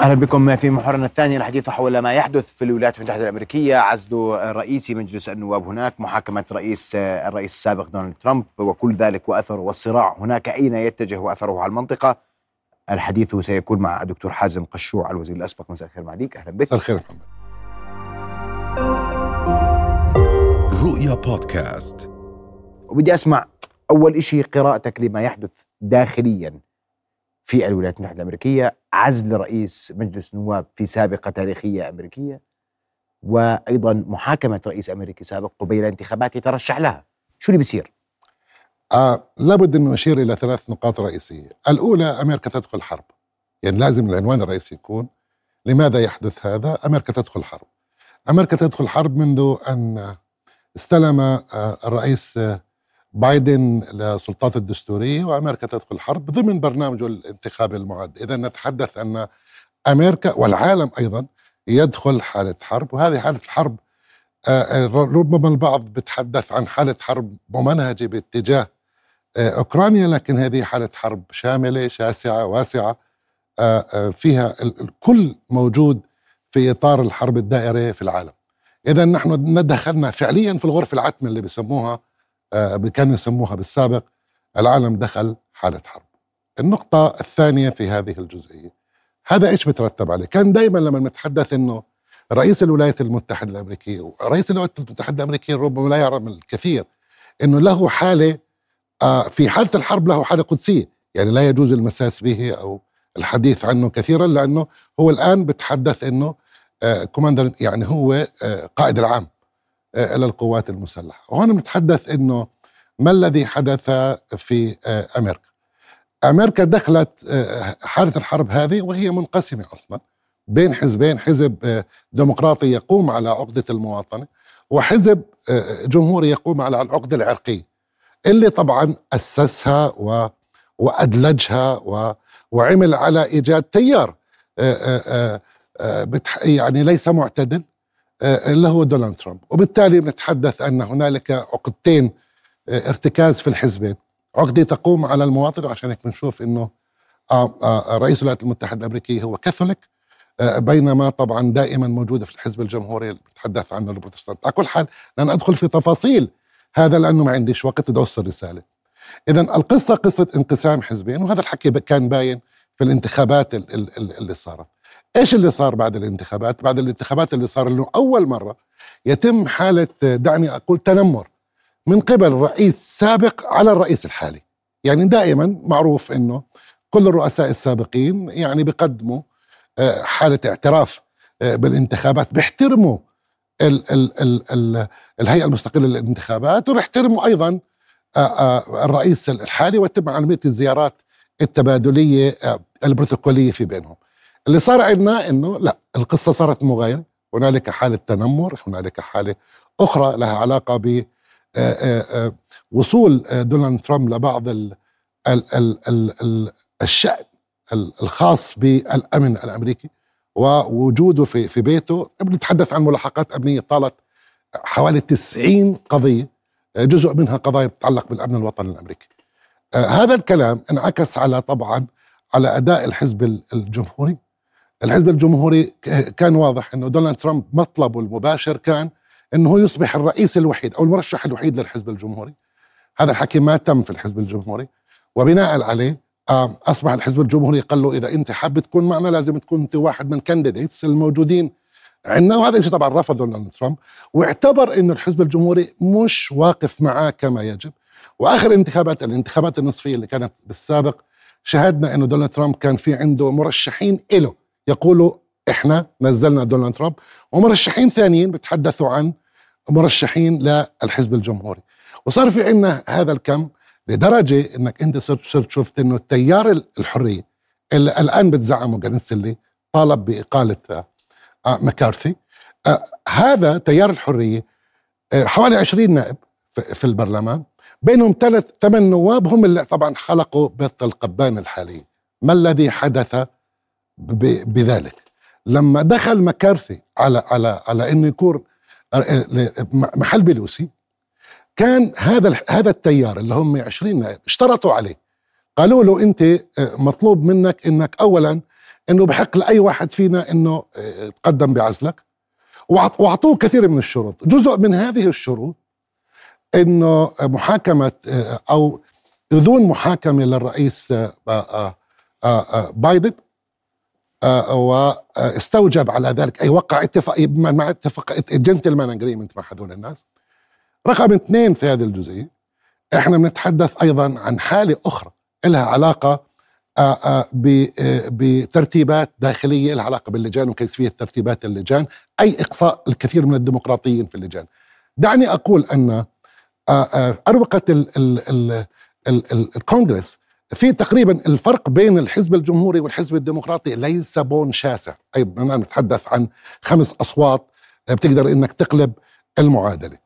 أهلا بكم في محورنا الثاني الحديث حول ما يحدث في الولايات المتحدة الأمريكية. عزل رئيس مجلس النواب هناك محاكمة رئيس الرئيس السابق دونالد ترامب وكل ذلك واثره والصراع هناك. أين يتجه واثره على المنطقة؟ الحديث سيكون مع الدكتور حازم قشوع الوزير الأسبق. مساء الخير معليك أهلا بك. مساء الخير محمد رؤيا بودكاست. وبدي أسمع أول شيء قراءتك لما يحدث داخليا. في الولايات المتحدة الأمريكية عزل رئيس مجلس نواب في سابقة تاريخية أمريكية وأيضا محاكمة رئيس أمريكي سابق قبيل انتخابات يترشح لها. شو اللي بيصير؟ آه لابد أن أشير إلى ثلاث نقاط رئيسية. الأولى أمريكا تدخل حرب. يعني لازم العنوان الرئيسي يكون لماذا يحدث هذا؟ أمريكا تدخل حرب. أمريكا تدخل حرب منذ أن استلم آه الرئيس آه بايدن للسلطات الدستورية وأمريكا تدخل حرب ضمن برنامجه الانتخابي المعد. إذا نتحدث أن أمريكا والعالم أيضا يدخل حالة حرب وهذه حالة الحرب آه ربما البعض بتحدث عن حالة حرب ممنهجة باتجاه آه أوكرانيا لكن هذه حالة حرب شاملة شاسعة واسعة آه فيها الكل موجود في إطار الحرب الدائرة في العالم. إذا نحن دخلنا فعليا في الغرفة العتمة اللي بسموها كانوا يسموها بالسابق العالم دخل حالة حرب. النقطة الثانية في هذه الجزئية هذا إيش بترتب عليه؟ كان دائما لما نتحدث إنه رئيس الولايات المتحدة الأمريكية ورئيس الولايات المتحدة الأمريكية ربما لا يعلم الكثير إنه له حالة في حالة الحرب له حالة قدسية. يعني لا يجوز المساس به أو الحديث عنه كثيرا لأنه هو الآن بتحدث إنه كوماندر يعني هو قائد العام. للقوات المسلحة. وهنا نتحدث أنه ما الذي حدث في أمريكا؟ أمريكا دخلت حالة الحرب هذه وهي منقسمة أصلا بين حزبين حزب ديمقراطي يقوم على عقدة المواطنة وحزب جمهوري يقوم على العقدة العرقية اللي طبعا أسسها و وأدلجها و وعمل على إيجاد تيار يعني ليس معتدل. اللي هو دونالد ترامب. وبالتالي بنتحدث أن هنالك عقدتين ارتكاز في الحزبين. عقدة تقوم على المواطن عشان هيك بنشوف أنه رئيس الولايات المتحدة الأمريكية هو كاثوليك بينما طبعا دائما موجودة في الحزب الجمهوري اللي بتحدث عنه البروتستانت على كل حال لن أدخل في تفاصيل هذا لأنه ما عنديش وقت بدي أوصل رسالة. إذا القصة قصة انقسام حزبين وهذا الحكي كان باين في الانتخابات اللي صارت. إيش اللي صار بعد الانتخابات؟ بعد الانتخابات اللي صار إنه أول مرة يتم حالة دعني أقول تنمر من قبل رئيس سابق على الرئيس الحالي. يعني دائما معروف إنه كل الرؤساء السابقين يعني بيقدموا حالة اعتراف بالانتخابات بيحترموا ال ال ال ال الهيئة المستقلة للانتخابات وبيحترموا أيضا الرئيس الحالي ويتم عمليه الزيارات التبادلية البروتوكولية في بينهم. اللي صار عندنا إنه لا القصة صارت مغايرة. هنالك حالة تنمر هنالك حالة أخرى لها علاقة ب وصول دونالد ترامب لبعض ال ال ال ال ال الشأن الخاص بالأمن الأمريكي ووجوده في في بيته. بنتحدث عن ملاحقات أمنية طالت حوالي 90 قضية جزء منها قضايا تتعلق بالأمن الوطني الأمريكي. هذا الكلام انعكس على طبعا على أداء الحزب الجمهوري. الحزب الجمهوري كان واضح إنه دونالد ترامب مطلبه المباشر كان إنه يصبح الرئيس الوحيد أو المرشح الوحيد للحزب الجمهوري. هذا الحكي ما تم في الحزب الجمهوري. وبناء عليه أصبح الحزب الجمهوري قال له إذا أنت حابب تكون معنا لازم تكون أنت واحد من candidates الموجودين. عندنا وهذا الشيء طبعا رفضه دونالد ترامب. واعتبر إنه الحزب الجمهوري مش واقف معاه كما يجب. وآخر انتخابات الانتخابات النصفية اللي كانت بالسابق شاهدنا إنه دونالد ترامب كان في عنده مرشحين له يقولوا إحنا نزلنا دونالد ترامب. ومرشحين ثانيين بتحدثوا عن مرشحين للحزب الجمهوري. وصار في عندنا هذا الكم لدرجة إنك أنت صرت صرت شفت إنه التيار الحرية اللي الآن بتزعمه جانسلي طالب بإقالة مكارثي. هذا تيار الحرية حوالي 20 نائب في البرلمان. بينهم ثلاث ثمان نواب هم اللي طبعا خلقوا بيت القبان الحالي. ما الذي حدث بذلك. لما دخل مكارثي على على على إنه يكون محل بلوسي كان هذا هذا التيار اللي هم 20 نائب اشترطوا عليه. قالوا له أنت مطلوب منك إنك اولا إنه بحق لأي واحد فينا إنه آه، يتقدم بعزلك. وأعطوه كثير من الشروط. جزء من هذه الشروط إنه محاكمة آه، أو إذون محاكمة للرئيس آه، آه، آه، آه، بايدن. آه، واستوجب على ذلك. أي وقع اتفاق مع اتفاق جنتلمان اجريمنت مع هذول الناس. رقم اثنين في هذه الجزئية إحنا بنتحدث أيضا عن حالة أخرى لها علاقة آه، آه، آه، بترتيبات داخلية لها علاقة باللجان وكيفية ترتيبات اللجان أي إقصاء الكثير من الديمقراطيين في اللجان. دعني آه، آه، ال- ال- ال- الكونغرس في تقريبا الفرق بين الحزب الجمهوري والحزب الديمقراطي ليس بون شاسع. أيضا أنا نتحدث عن خمس أصوات آه، بتقدر إنك تقلب المعادلة.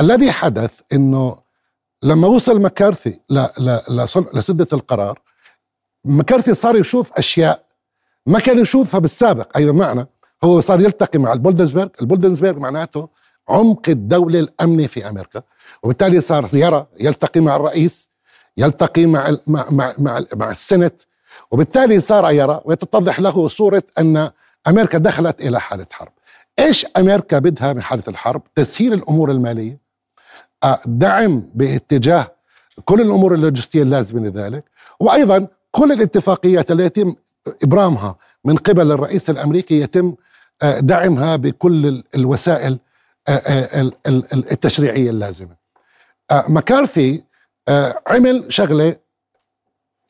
الذي حدث إنه لما وصل مكارثي ل- ل- لصل- لسدة القرار مكارثي صار يشوف أشياء ما كان يشوفها بالسابق. اي بمعنى هو صار يلتقي مع البولدنسبرغ البولدنسبرغ معناته عمق الدولة الأمني في أمريكا وبالتالي صار يرى يلتقي مع الرئيس يلتقي مع مع مع مع, مع السنت. وبالتالي صار يرى ويتضح له صورة أن أمريكا دخلت إلى حالة حرب. إيش أمريكا بدها من حالة الحرب؟ تسهيل الأمور المالية آه، دعم باتجاه كل الأمور اللوجستية اللازمة لذلك وأيضا كل الاتفاقيات التي يتم إبرامها من قبل الرئيس الأمريكي يتم آه، دعمها بكل ال- الوسائل آه، ال- ال- ال- التشريعية اللازمة. آه، مكارثي عمل شغلة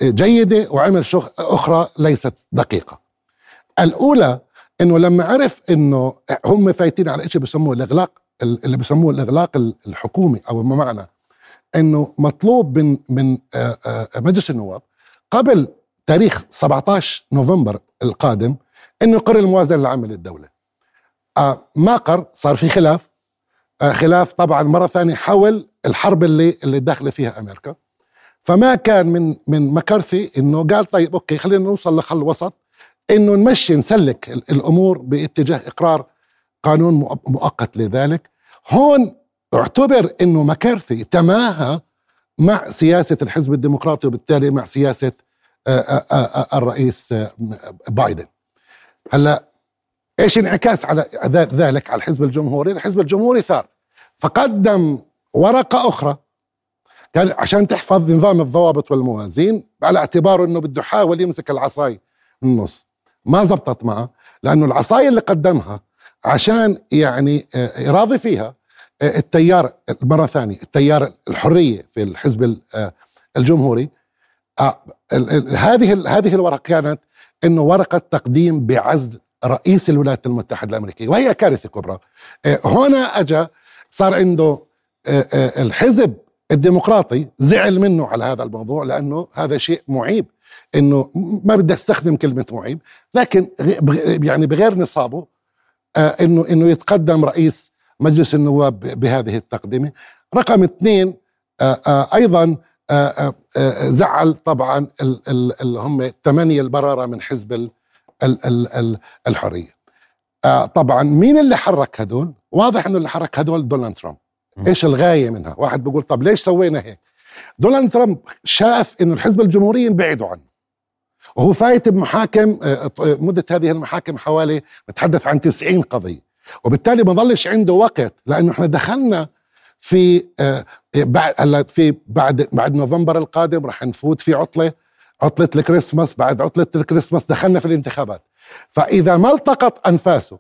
جيدة وعمل شغل أخرى ليست دقيقة الأولى أنه لما عرف أنه هم فايتين على شيء بسموه الإغلاق اللي بسموه الإغلاق الحكومي أو ما معنى أنه مطلوب من من آه، آه، مجلس النواب قبل تاريخ 17 نوفمبر القادم إنه يقر الموازنة العامه للدوله. آه ما قر صار في خلاف آه خلاف طبعا مرة ثانية حول الحرب اللي اللي داخلة فيها أمريكا. فما كان من من مكارثي إنه قال طيب أوكي خلينا نوصل لخل وسط إنه نمشي نسلك ال- الأمور باتجاه إقرار قانون مؤ- مؤقت لذلك. هون اعتبر إنه مكارثي تماهى مع سياسة الحزب الديمقراطي وبالتالي مع سياسة آه، آه، آه، الرئيس آه، بايدن هلأ إيش انعكاس على ذلك على الحزب الجمهوري؟ الحزب الجمهوري ثار. فقدم ورقة أخرى. كان عشان تحفظ نظام الضوابط والموازين على اعتباره إنه بده يحاول يمسك العصاي من النص. ما زبطت معه لأنه العصاية اللي قدمها عشان يعني آه، يراضي فيها آه، التيار مرة ثانية التيار الحرية في الحزب ال- آه، الجمهوري. ال- ال- هذه هذه الورقة كانت إنه ورقة تقديم بعزل رئيس الولايات المتحدة الأمريكية وهي كارثة كبرى. آه، هنا اجى صار عنده آه، آه، الحزب الديمقراطي زعل منه على هذا الموضوع لأنه هذا شيء معيب إنه ما بدي أستخدم كلمة معيب لكن يعني بغير نصابه إنه إنه يتقدم رئيس مجلس النواب بهذه التقدمه رقم اثنين أيضا زعل طبعا ال- ال- اللي هم الثمانيه البرره من حزب ال- ال- ال- ال- الحرية. آه، طبعا مين اللي حرك هدول واضح إنه اللي حرك هدول دونالد ترامب. إيش الغاية منها؟ واحد بيقول طب ليش سوينا هيك؟ دونالد ترامب شاف إنه الحزب الجمهوري بعدوا عنه. وهو فايت بمحاكم آه، آه، مدة هذه المحاكم حوالي نتحدث عن 90 قضية. وبالتالي ما ظلش عنده وقت لأنه إحنا دخلنا في آه، بعد في بعد بعد نوفمبر القادم رح نفوت في عطلة. عطلة الكريسماس بعد عطلة الكريسماس دخلنا في الانتخابات. فإذا ما التقط أنفاسه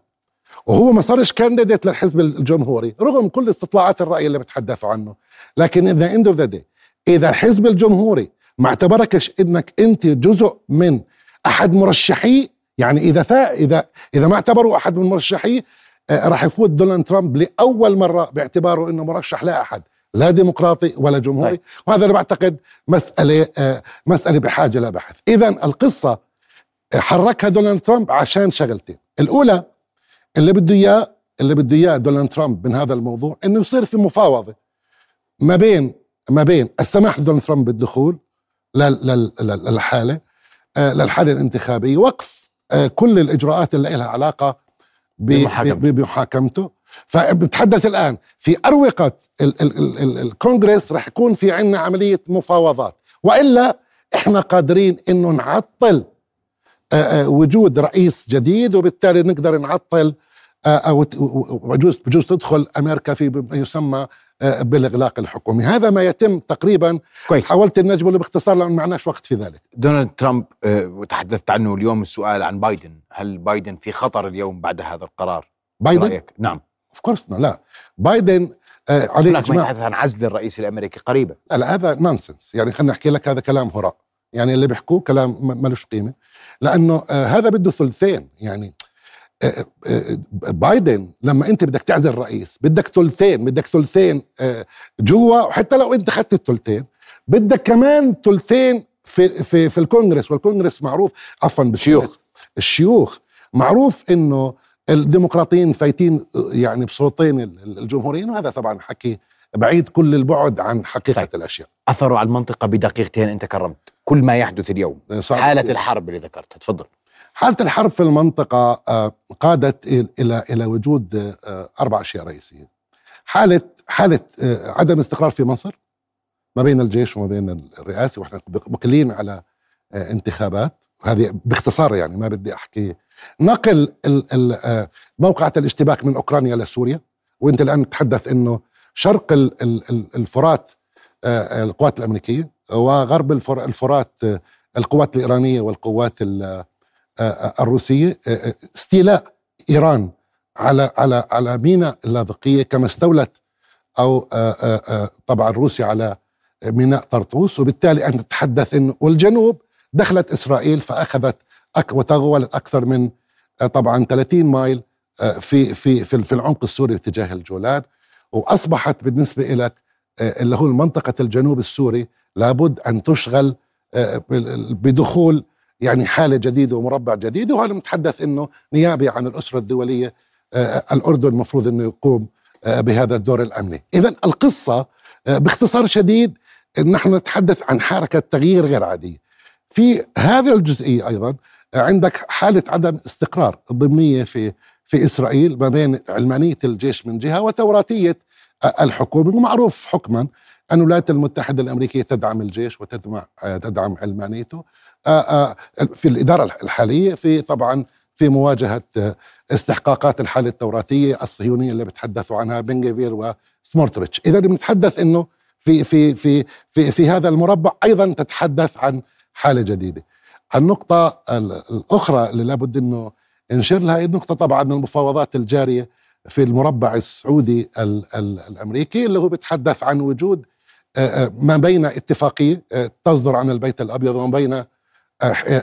وهو ما صارش candidate للحزب الجمهوري رغم كل استطلاعات الرأي اللي بتحدثوا عنه لكن إذا end of the day إذا الحزب الجمهوري ما اعتبركش إنك أنت جزء من أحد مرشحيه يعني إذا فا إذا إذا ما اعتبروا أحد من مرشحيه آه، راح يفوت دونالد ترامب لأول مرة باعتباره إنه مرشح لا احد لا ديمقراطي ولا جمهوري طيب. وهذا أنا بعتقد مسألة آه، مسألة بحاجة لبحث إذا القصة آه، حركها دونالد ترامب عشان شغلتين الأولى اللي بده إياه اللي بده إياه دونالد ترامب من هذا الموضوع إنه يصير في مفاوضة ما بين ما بين السماح لدونالد ترامب بالدخول لل- لل- لل- للحالة آه، للحالة الانتخابية وقف كل الإجراءات اللي لها علاقة ب- بمحاكمته. فبتحدث الآن في أروقة ال- ال- ال- ال- الكونغرس رح يكون في عندنا عملية مفاوضات. وإلا إحنا قادرين إنه نعطل آه، آه، وجود رئيس جديد وبالتالي نقدر نعطل آه، أو وبجوز بجوز تدخل أمريكا في ما يسمى بالإغلاق الحكومي. هذا ما يتم تقريبا. كويس. حاولت ان نجمله باختصار لأن معناش وقت في ذلك. دونالد ترامب وتحدثت عنه اليوم السؤال عن بايدن. هل بايدن في خطر اليوم بعد هذا القرار؟ بايدن؟ رأيك نعم. of course لا. بايدن آه، عليه هناك ما يتحدث عن عزل الرئيس الأمريكي قريبا. لا, لا هذا nonsense يعني خلينا نحكي لك هذا كلام هراء. يعني اللي بيحكوه كلام ملوش قيمة. لأنه آه هذا بده ثلثين. يعني آه آه بايدن لما أنت بدك تعزل رئيس بدك ثلثين بدك ثلثين آه جوا وحتى لو أنت اخذت الثلثين بدك كمان ثلثين في في في الكونغرس. والكونغرس معروف عفوا بالشيوخ. شيوخ. الشيوخ. معروف إنه الديمقراطيين فايتين يعني بصوتين ال- ال- الجمهوريين وهذا طبعا حكي بعيد كل البعد عن حقيقة طيب. الأشياء اثره على المنطقة بدقيقتين أنت كرمت كل ما يحدث اليوم صعب حالة كثير. الحرب اللي ذكرتها تفضل حالة الحرب في المنطقة آه، قادت إل- إلى إلى وجود آه، أربع أشياء رئيسية. حالة حالة آه، عدم استقرار في مصر ما بين الجيش وما بين الرئاسة وإحنا مقلين على انتخابات وهذه باختصار يعني ما بدي أحكي نقل آه، موقعة الاشتباك من أوكرانيا لسوريا وأنت الآن تتحدث أنه شرق ال- ال- ال- الفرات آه، القوات الأمريكية وغرب الفر- الفرات آه، القوات الإيرانية والقوات ال- الروسية آه، استيلاء إيران على على على ميناء اللاذقية كما استولت آه، طبعا روسيا على ميناء طرطوس وبالتالي أنت تتحدث إنه والجنوب دخلت إسرائيل فأخذت أك وتغولت أكثر من آه، طبعا 30 مايل آه، في في في في العمق السوري اتجاه الجولان. وأصبحت بالنسبة لك آه، اللي هو منطقه الجنوب السوري لابد أن تشغل بدخول يعني حالة جديدة ومربع جديد. وهذا نتحدث إنه نيابي عن الأسرة الدولية الأردن المفروض إنه يقوم بهذا الدور الأمني، اذا القصة باختصار شديد نحن نتحدث عن حركة تغيير غير عادية. في هذه الجزئية أيضا عندك حالة عدم استقرار ضمنيه في في إسرائيل ما بين علمانية الجيش من جهة وتوراتية الحكومة. ومعروف حكما أن الولايات المتحدة الأمريكية تدعم الجيش وتدعم تدعم علمانيته. في الإدارة الحالية في طبعا في مواجهة آه، استحقاقات الحالة التوراتية الصهيونية اللي بتحدثوا عنها بنجفير وسمورتريتش. إذا بنتحدث أنه في في في في في هذا المربع أيضا تتحدث عن حالة جديدة. النقطة ال- الأخرى اللي لابد أنه نشير لها هي النقطة طبعا المفاوضات الجارية في المربع السعودي ال ال الأمريكي اللي هو بيتحدث عن وجود ما بين اتفاقية تصدر عن البيت الأبيض وما بين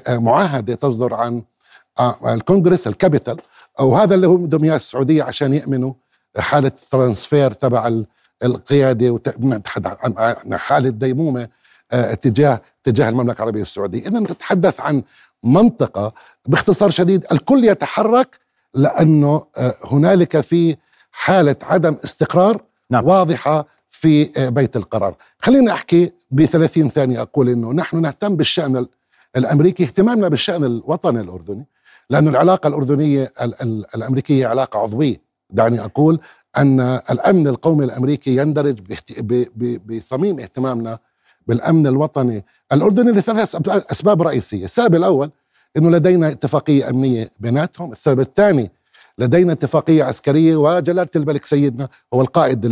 معاهدة تصدر عن آه، الكونغرس الكابيتول. وهذا اللي هو بدهم اياه السعودية عشان يأمنوا حالة transfer تبع ال- القيادة وت- نتحدث عن عن حالة ديمومة آه، تجاه تجاه المملكة العربية السعودية، اذا تتحدث عن منطقة باختصار شديد الكل يتحرك لأنه آه، هنالك في حالة عدم استقرار نعم. واضحة في آه، بيت القرار. خليني أحكي ب 30 ثانية. أقول إنه نحن نهتم بالشأن ال- الأمريكي اهتمامنا بالشأن الوطني الأردني لأن العلاقة الأردنية ال- ال- الأمريكية علاقة عضوية. دعني أقول أن الأمن القومي الأمريكي يندرج بصميم اهتمامنا بالأمن الوطني. الأردني لثلاث أسباب- أسباب رئيسية. السبب الأول أنه لدينا اتفاقية أمنية بيناتهم. السبب الثاني لدينا اتفاقية عسكرية وجلالة الملك سيدنا هو القائد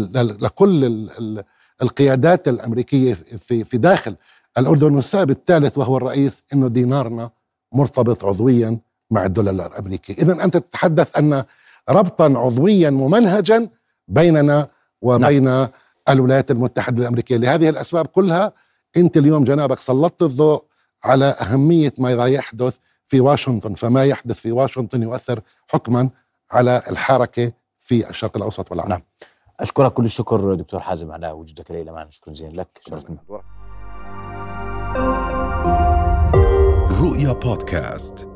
لكل ال- ال- القيادات الأمريكية في في داخل الأردن. والسبب الثالث وهو الرئيس أنه دينارنا مرتبط عضويا مع الدولار الأمريكي. إذا أنت تتحدث أن ربطا عضويا ممنهجا بيننا وبين نعم. الولايات المتحدة الأمريكية. لهذه الأسباب كلها أنت اليوم جنابك سلطت الضوء على أهمية ما يحدث في واشنطن فما يحدث في واشنطن يؤثر حكما على الحركة في الشرق الأوسط والعالم نعم. أشكرك كل الشكر دكتور حازم على وجودك الليلة معنا شكرا جزيلا لك. شرفتنا رؤيا بودكاست.